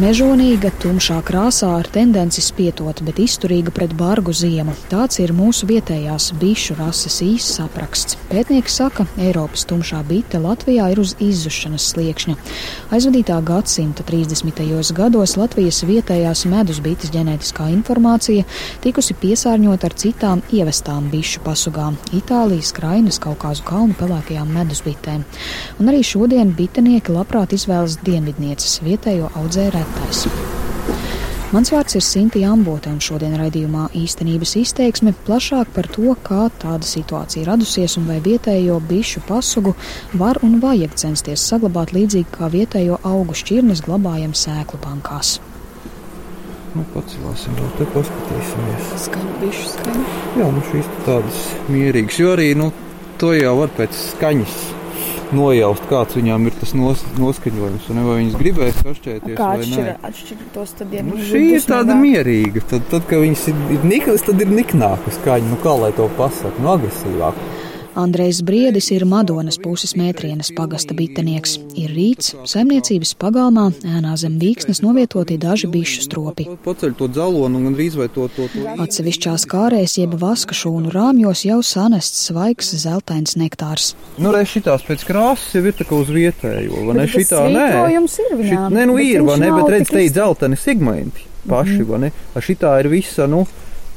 Mežonīga, tumšā krāsā ar tendenci spietot, bet izturīga pret bargu ziemu. Tāds ir mūsu vietējās bišu rases īsts apraksts. Pētnieki saka, Eiropas tumšā bite Latvijā ir uz izzušanas sliekšņa. Aizvadītā gadsimta 30. gados Latvijas vietējās medus bites ģenētiskā informācija tikusi piesārņot ar citām ievestām bišu pasugām - Itālijas, Krainas, Kaukāzu kalnu pelēkajām medus bitēm. Un arī šodien bitenieki labprāt izvēlas dienvidnieces vietējo audzēju retais. Mans vārds ir Sintīna Ambote, un šodien raidījumā īstenības izteiksme plašāk par to, kā tāda situācija radusies un vai vietējo bišu pasugu var un vajag censties saglabāt līdzīgi kā vietējo augu šķirnes glabājam sēklu bankās. Nu, pacelāsim to te, paskatīsimies. Skaņu bišu skaņu. Jā, nu šīs tādas mierīgas, jo arī, nu, to jau var pēc skaņas nojaust, kāds viņām ir tas nos, noskaņojums. Un vai viņas gribēs sašķēties Kā vai atšķir, nē. atšķir tos tad, ja Nu, viņi šī ir tāda mierīga. Tad, tad kad viņas ir, ir niknas, tad ir niknāka skaņa. Nu, kā lai to pasakā? Nu, agresīvāk. Andrejs Briedis ir Madonas puses mētrienes pagasta bitenieks. Ir rīts, saimniecības pagalmā, ēnā zem vīksnes novietoti daži bišu stropi. Paceļ to dzelonu un gandrīz vai to, to, to. Atsevišķās kārēs jeb vaska šūnu rāmjos jau sanests svaigs zeltains nektārs. Nu, reiz šitās pēc krāsas jau ir tā kā uz vietējo, vai ne? Bet Šitā nē. svītrojums ir viņām, Šit, nē, nu ir, vai ne? Bet redz, te ir dzelteni segmenti paši, vai ne? A šitā ir visa, nu,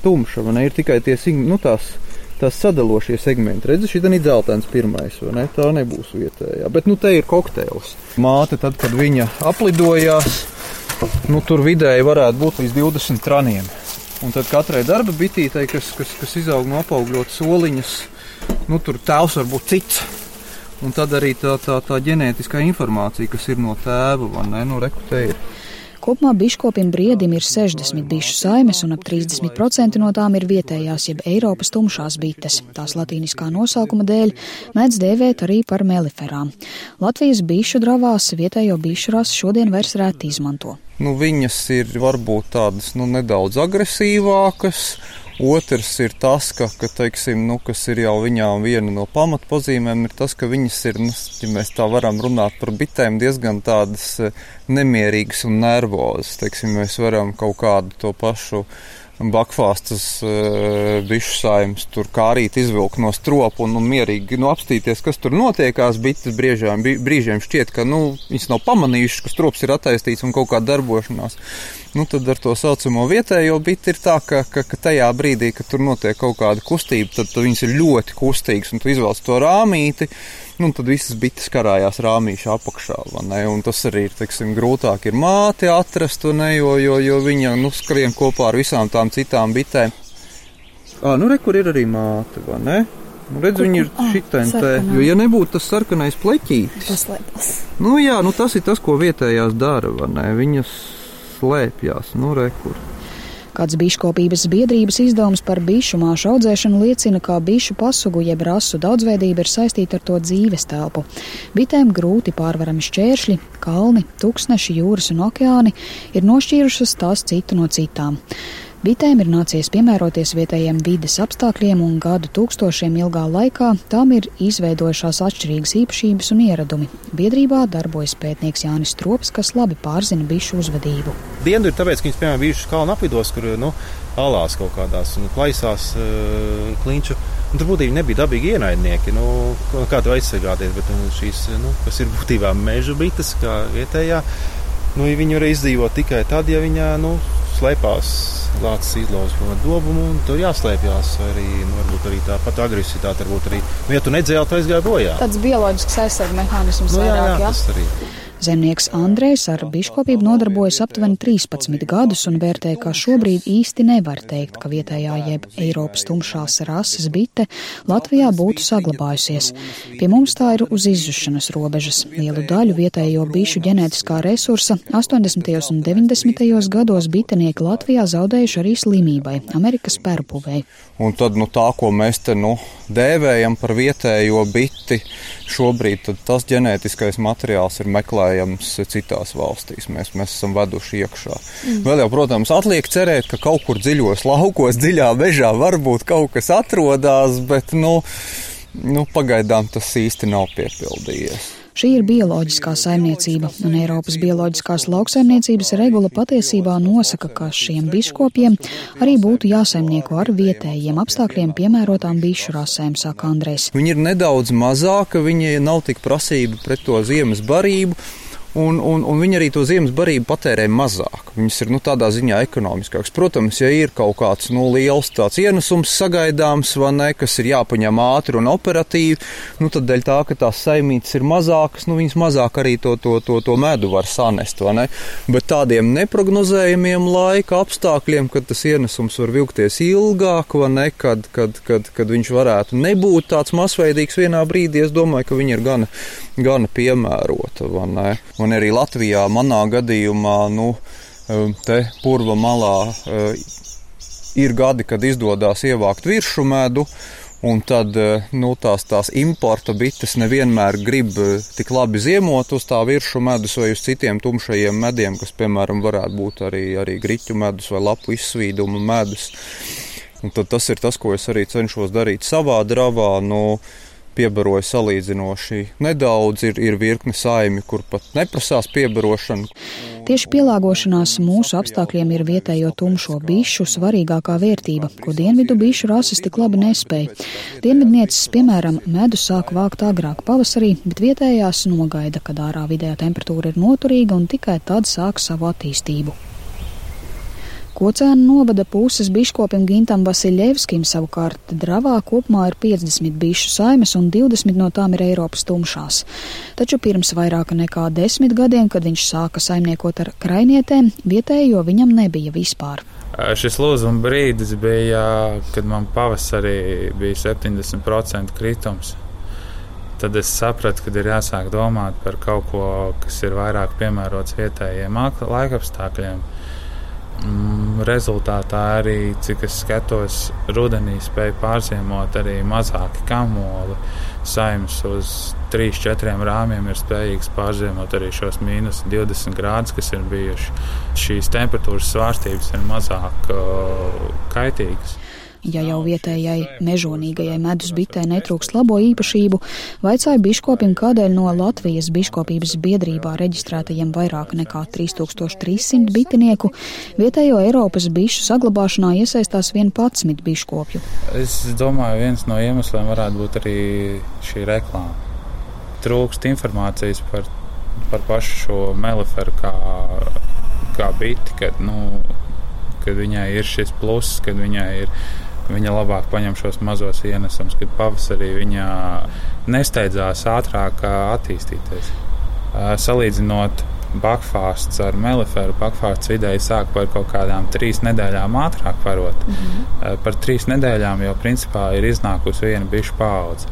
tumša, vai ne? Ir tikai tie, sig- nu, tās, tās sadalošie segmenti. Redzi, šī ir dzeltens pirmais, vai ne? Tā nebūs vietējā. Bet, nu, te ir kokteils. Māte, tad, kad viņa aplidojās, nu, tur vidēji varētu būt līdz 20 traniem. Un tad katrai darba bitītei, kas, kas, kas izaug no apaugļotas soliņas, nu, tur tēvs var būt cits. Un tad arī tā, tā, tā ģenētiskā informācija, kas ir no tēva, vai ne, nu, rekrutē ir. Kopumā biškopim briedim ir 60 bišu saimes, un ap 30% no tām ir vietējās, jeb Eiropas tumšās bites. Tās latīniskā nosaukuma dēļ mēdz dēvēt arī par meliferām. Latvijas bišu dravās vietējo bišu rasu šodien vairs reti izmanto. Nu, viņas ir varbūt tādas nu, nedaudz agresīvākas. Otrs ir tas, ka, ka teiksim, nu, kas ir jau viņām viena no pamatpozīmēm, ir tas, ka viņas ir, nu, ja mēs tā varam runāt par bitēm, diezgan tādas eh, nemierīgas un nervozas. Teiksim, mēs varam kaut kādu to pašu bakfāstas uh, bišu saimnes, tur kā arī izvilkt no stropa un, un mierīgi nu, apstīties, kas tur notiekās. Bites briežām, brīžiem šķiet, ka nu, viņas nav pamanījušas, ka strops ir attaistīts un kaut kā darbošanās. Nu, tad ar to saucamo vietējo biti ir tā, ka, ka, ka tajā brīdī, kad tur notiek kaut kāda kustība, tad, tad viņas ir ļoti kustīgas un tu izvelc to rāmīti. Nu, tad visas bites karājās rāmīšā apakšā. vai ne? Un tas arī ir teiksim, grūtāk ir māti atrast, vai ne, jo, jo, jo viņa nu, skrien kopā ar visām tām citām bitēm. À, nu, re, kur ir arī māte, vai ne? Nu, redz, viņa ir sarkanā. jo, ja nebūtu tas sarkanais pleķītis, Paslēpās. nu jā, nu tas ir tas, ko vietējās dara, vai ne? Viņas slēpjās, nu, re, kur. Kāds biškopības biedrības izdevums par bišu māšu audzēšanu liecina, ka bišu pasugu jeb rasu daudzveidība ir saistīta ar to dzīves telpu. Bitēm grūti pārvarami šķēršļi, kalni, tūkstneši, jūras un okeāni ir nošķīrušas tās citu no citām. Bitēm ir nācies piemēroties vietējiem vides apstākļiem, un gadu tūkstošiem ilgā laikā tām ir izveidojušās atšķirīgas īpašības un ieradumi. Biedrībā darbojas pētnieks Jānis Strops, kas labi pārzina bišu uzvedību. Dienvidu ir tāpēc, ka viņas, piemēram, bijušas kalnu apvidos, kur nu, alās kaut kādās nu, plaisās, uh, klinču. Un tur būtībā nebija dabīgi ienaidnieki. Nu, kā tu aizsargāties? Bet nu, šīs, nu, kas ir būtībā meža bites, kā vietējā, nu, viņi var izdzīvot tikai tad, ja viņa nu, slēpās lācis izlauzt no dobumu, un tur jāslēpjas. Arī, nu, varbūt arī tā pati agresivitāte, varbūt arī, nu, ja tu nedzēli, tad aizgāja bojā. Tāds bioloģisks aizsardzības mehānisms Nu, jā, jā, vairāk, jā. tas arī. Zemnieks Andrejs ar biškopību nodarbojas aptuveni 13 gadus un vērtē, ka šobrīd īsti nevar teikt, ka vietējā jeb Eiropas tumšās rases bite Latvijā būtu saglabājusies. Pie mums tā ir uz izzušanas robežas. Lielu daļu vietējo bišu ģenētiskā resursa 80. un 90. gados bitenieki Latvijā zaudējuši arī slimībai, Amerikas pērpuvei. Un tad nu, tā, ko mēs te nu, dēvējam par vietējo biti, šobrīd tas ģenētiskais materiāls ir meklējams citās valstīs. Mēs, mēs esam veduši iekšā. Mm. Vēl jau, protams, atliek cerēt, ka kaut kur dziļos laukos, dziļā mežā varbūt kaut kas atrodas, bet nu, nu, pagaidām tas īsti nav piepildījies. Šī ir bioloģiskā saimniecība, un Eiropas bioloģiskās lauksaimniecības regula patiesībā nosaka, ka šiem biškopiem arī būtu jāsaimnieko ar vietējiem apstākļiem piemērotām bišu rasēm, saka Andrēs. Viņi ir nedaudz mazāka, viņi nav tik prasība pret to ziemas barību un, un, un viņi arī to ziemas barību patērē mazāk. Viņas ir nu, tādā ziņā ekonomiskākas. Protams, ja ir kaut kāds nu, liels tāds ienesums sagaidāms, vai ne, kas ir jāpaņem ātri un operatīvi, nu, tad dēļ tā, ka tās saimītes ir mazākas, nu, viņas mazāk arī to, to, to, to medu var sanest. Bet tādiem neprognozējumiem laika apstākļiem, kad tas ienesums var vilkties ilgāk, vai ne, kad, kad, kad, kad viņš varētu nebūt tāds masveidīgs vienā brīdī, es domāju, ka viņi ir gana, gana piemērota. Un arī Latvijā manā gadījumā, nu, um, te purva malā uh, ir gadi, kad izdodas ievākt virsmu medu. Un tad uh, nu, tās, tās importa bites nevienmēr grib uh, tik labi ziemot uz tā virsmu medus vai uz citiem tumšajiem mediem, kas, piemēram, varētu būt arī, arī griķu medus vai lapu izsvīduma medus. Un tas ir tas, ko es arī cenšos darīt savā dravā. Nu, piebaroja salīdzinoši nedaudz. Ir, ir virkne saimi, kur pat neprasās piebarošanu. Tieši pielāgošanās mūsu apstākļiem ir vietējo tumšo bišu svarīgākā vērtība, ko dienvidu bišu rases tik labi nespēja. Dienvidnieces, piemēram, medu sāk vākt agrāk pavasarī, bet vietējās nogaida, kad ārā vidējā temperatūra ir noturīga un tikai tad sāk savu attīstību. Kocēna novada puses biškopim Gintam Vasiljevskim savukārt dravā kopumā ir 50 bišu saimes un 20 no tām ir Eiropas tumšās. Taču pirms vairāk nekā desmit gadiem, kad viņš sāka saimniekot ar krainietēm, vietējo viņam nebija vispār. Šis lūzuma brīdis bija, kad man pavasarī bija 70% kritums. Tad es sapratu, ka ir jāsāk domāt par kaut ko, kas ir vairāk piemērots vietējiem laikapstākļiem. Mm, rezultātā arī, cik es skatos, rudenī spēja pārziemot arī mazāki kamoli. Saimnes uz 3-4 rāmjiem ir spējīgs pārziemot arī šos mīnus 20 grādus, kas ir bijuši. Šīs temperatūras svārstības ir mazāk uh, kaitīgas. Ja jau vietējai mežonīgajai medus bitē netrūkst labo īpašību, vaicāja biškopim, kādēļ no Latvijas biškopības biedrībā reģistrētajiem vairāk nekā 3300 bitinieku vietējo Eiropas bišu saglabāšanā iesaistās 11 biškopju. Es domāju, viens no iemesliem varētu būt arī šī reklāma. Trūkst informācijas par, par pašu šo meliferu kā, kā biti, kad, nu, kad viņai ir šis pluss, kad viņai ir Viņa labāk paņem šos mazos ienesumus, kad pavasarī viņa nesteidzās ātrāk attīstīties. Salīdzinot bakfāsts ar meliferu, bakfāsts vidēji sāk par kaut kādām trīs nedēļām ātrāk parot. Mm -hmm. Par trīs nedēļām jau principā ir iznākusi viena bišu paudze.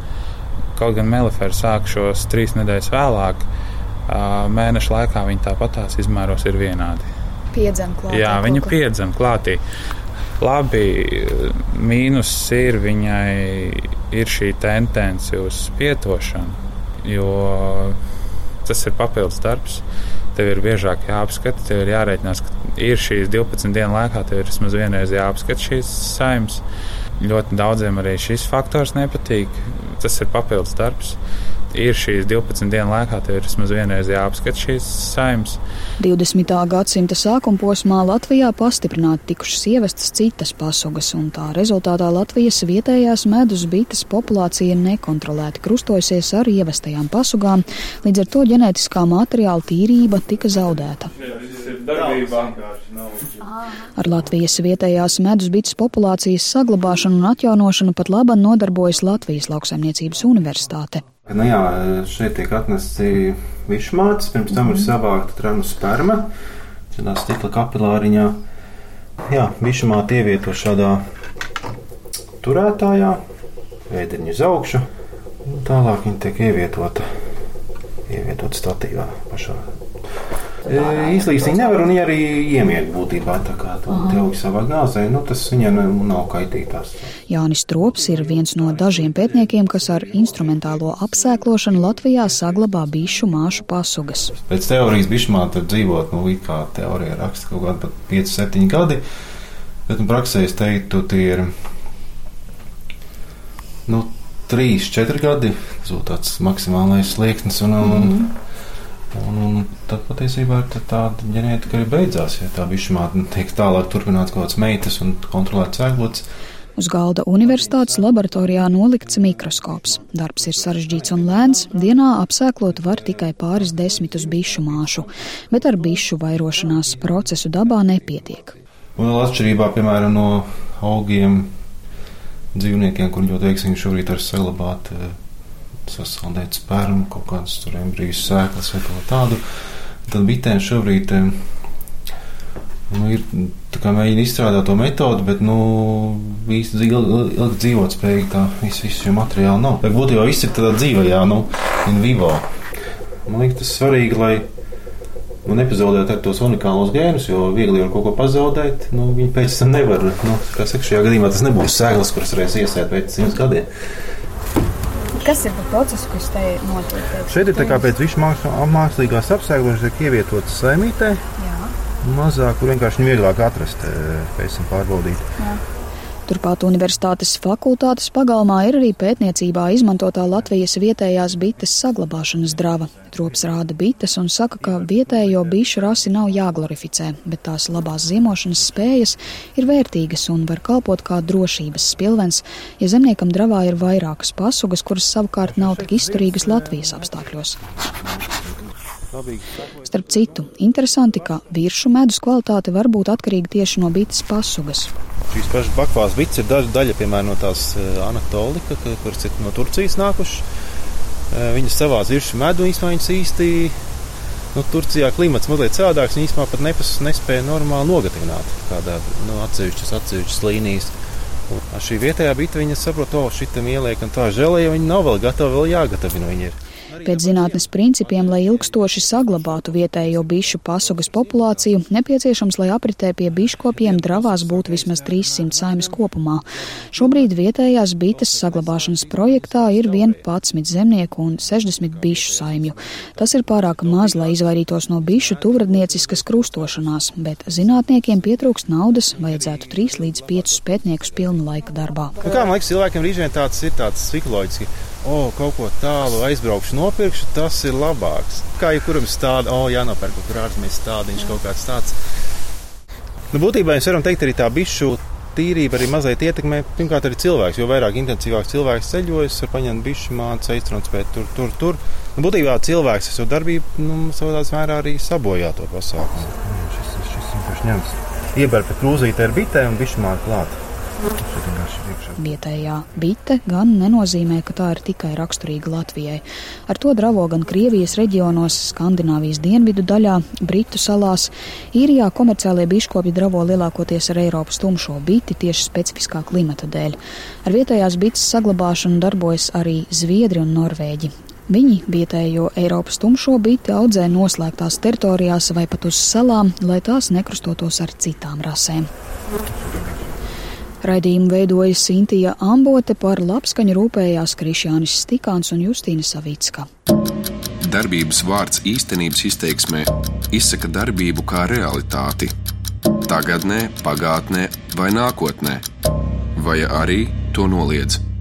Kaut gan melifera sāk šos trīs nedēļas vēlāk, mēneša laikā viņa tāpatās izmēros ir vienādi. Piedzem klātī. Jā, viņa piedzem klātī. Labi, mīnus ir viņai ir šī tendence uz spietošanu, jo tas ir papildus darbs. Tev ir biežāk jāapskata, tev ir jārēķinās, ka ir šīs 12 dienu laikā, tev ir vismaz vienreiz jāapskata šīs saimnes. Ļoti daudziem arī šis faktors nepatīk. Tas ir papildus darbs ir šīs 12 dienu laikā, tev ir vismaz vienreiz jāapskata šīs saimnes. 20. gadsimta sākuma posmā Latvijā pastiprināti tikušas ievestas citas pasugas, un tā rezultātā Latvijas vietējās medus bites populācija nekontrolēti krustojusies ar ievestajām pasugām, līdz ar to ģenētiskā materiāla tīrība tika zaudēta. Ar Latvijas vietējās medus bites populācijas saglabāšanu un atjaunošanu pat laba nodarbojas Latvijas lauksaimniecības universitāte. Nu jā, šeit tiek atnesti višmātes, pirms tam ir mhm. savākta trenu sperma, tādā stikla kapilāriņā. Jā, višmāte ievieto šādā turētājā, vēderiņu uz augšu, un tālāk viņa tiek ievietota, ievietota statīvā pašā Īslīs viņa nevar un viņa arī iemiet būtībā tā kā tevi savā gāzē. Nu, tas viņai nav kaitītās. Jānis Strops ir viens no dažiem pētniekiem, kas ar instrumentālo apsēklošanu Latvijā saglabā bišu māšu pasugas. Pēc teorijas bišmā tur dzīvot, nu, kā teorija raksta kaut kādi pat 5-7 gadi, bet nu, praksē es teiktu, tie ir, nu, trīs, četri gadi. Tas būtu tāds maksimālais slieksnis. Un, un, mm -hmm. un, un tad patiesībā tā, tāda ģenētika arī beidzās. Ja tā bišķi tiek tālāk turpināts kaut kāds meitas un kontrolēts cēlots. Uz galda universitātes laboratorijā nolikts mikroskops. Darbs ir sarežģīts un lēns, dienā apsēklot var tikai pāris desmitus bišu māšu, bet ar bišu vairošanās procesu dabā nepietiek. Un vēl atšķirībā, piemēram, no augiem, dzīvniekiem, kur ļoti veiksmīgi šobrīd var saglabāt eh, sasaldēt spermu, kaut kādas tur embrijas sēklas vai kaut tādu. Tad bitēm šobrīd eh, nu, ir mēģina izstrādāt to metodi, bet nu, īsti ilgi, ilgi dzīvot spējīgi tā visu, visu šo materiālu nav. Bet būtībā viss ir tādā dzīvajā, nu, in vivo. Man liekas, tas svarīgi, lai nu, nepazaudēt ar tos unikālos gēnus, jo viegli var kaut ko pazaudēt. Nu, viņi pēc tam nevar. Nu, kā saka, šajā gadījumā tas nebūs sēklas, kuras varēs iesēt pēc simts gadiem. Kas ir par procesu, kas te notiek? Šeit ir tā kā pēc mākslīgās apsēklošanas tiek ievietotas saimītē. Mazāk, kur vienkārši vieglāk atrast, eh, pēc tam pārbaudīt. Jā. Turpat Universitātes fakultātes pagalmā ir arī pētniecībā izmantotā Latvijas vietējās bites saglabāšanas drava. Trops rāda bites un saka, ka vietējo bišu rasi nav jāglorificē, bet tās labās ziemošanas spējas ir vērtīgas un var kalpot kā drošības spilvens, ja zemniekam dravā ir vairākas pasugas, kuras savukārt nav tik izturīgas Latvijas apstākļos. Starp citu, interesanti, ka viršu medus kvalitāte var būt atkarīga tieši no bites pasugas. Šīs pašas bakvās bites ir daļa, daļa piemēram, no tās eh, anatolika, kuras ir no Turcijas nākušas. Eh, viņas savā virsmu medu īstenībā īsti. Nu, Turcijā klimats mazliet savādāks. Viņi īstenībā pat nepas, nespēja normāli nogatināt kādā nu, atsevišķas, atsevišķas līnijas. Un šī vietējā bita, viņa saprot, o, šitam ieliek, un tā žēlē, ja viņi nav vēl gatavi, vēl jāgatavina viņi ir. Pēc zinātnes principiem, lai ilgstoši saglabātu vietējo bišu pasugas populāciju, nepieciešams, lai apritē pie biškopiem dravās būtu vismaz 300 saimes kopumā. Šobrīd vietējās bites saglabāšanas projektā ir 11 zemnieku un 60 bišu saimju. Tas ir pārāk maz, lai izvairītos no bišu tuvradnieciskas krustošanās, bet zinātniekiem pietrūkst naudas, vajadzētu 3 līdz 5 pētniekus pilna laika darbā. Nu, kā man liekas, cilvēkiem rīzvien tāds ir tāds psiholoģiski oh, kaut ko tālu aizbraukšu, nopirkšu, tas ir labāks. Kā jebkuram stādam, oh, jānopērk kaut kur ārzemēs stādiņš, kaut kāds tāds. Nu, būtībā mēs varam teikt, arī tā bišu tīrība arī mazliet ietekmē, pirmkārt, arī cilvēks. Jo vairāk intensīvāk cilvēks ceļojas, var paņemt bišu mācu, aiztranspēt tur, tur, tur. Nu, būtībā cilvēks ar savu darbību nu, savā mērā arī sabojā to pasākumu. Šis, šis vienkārši ņemts. Ieberta krūzīte ar bitēm un bišu mācu klāt. Vietējā bite gan nenozīmē, ka tā ir tikai raksturīga Latvijai. Ar to dravo gan Krievijas reģionos, Skandināvijas dienvidu daļā, Britu salās. Īrijā komerciālie biškopi dravo lielākoties ar Eiropas tumšo biti tieši specifiskā klimata dēļ. Ar vietējās bites saglabāšanu darbojas arī Zviedri un Norvēģi. Viņi vietējo Eiropas tumšo biti audzē noslēgtās teritorijās vai pat uz salām, lai tās nekrustotos ar citām rasēm. Raidījumu veidoja Sintīja Ambote par labskaņu rūpējās Krišjānis Stikāns un Justīna Savicka. Darbības vārds īstenības izteiksmē izsaka darbību kā realitāti. Tagatnē, pagātnē vai nākotnē, vai arī to noliedz.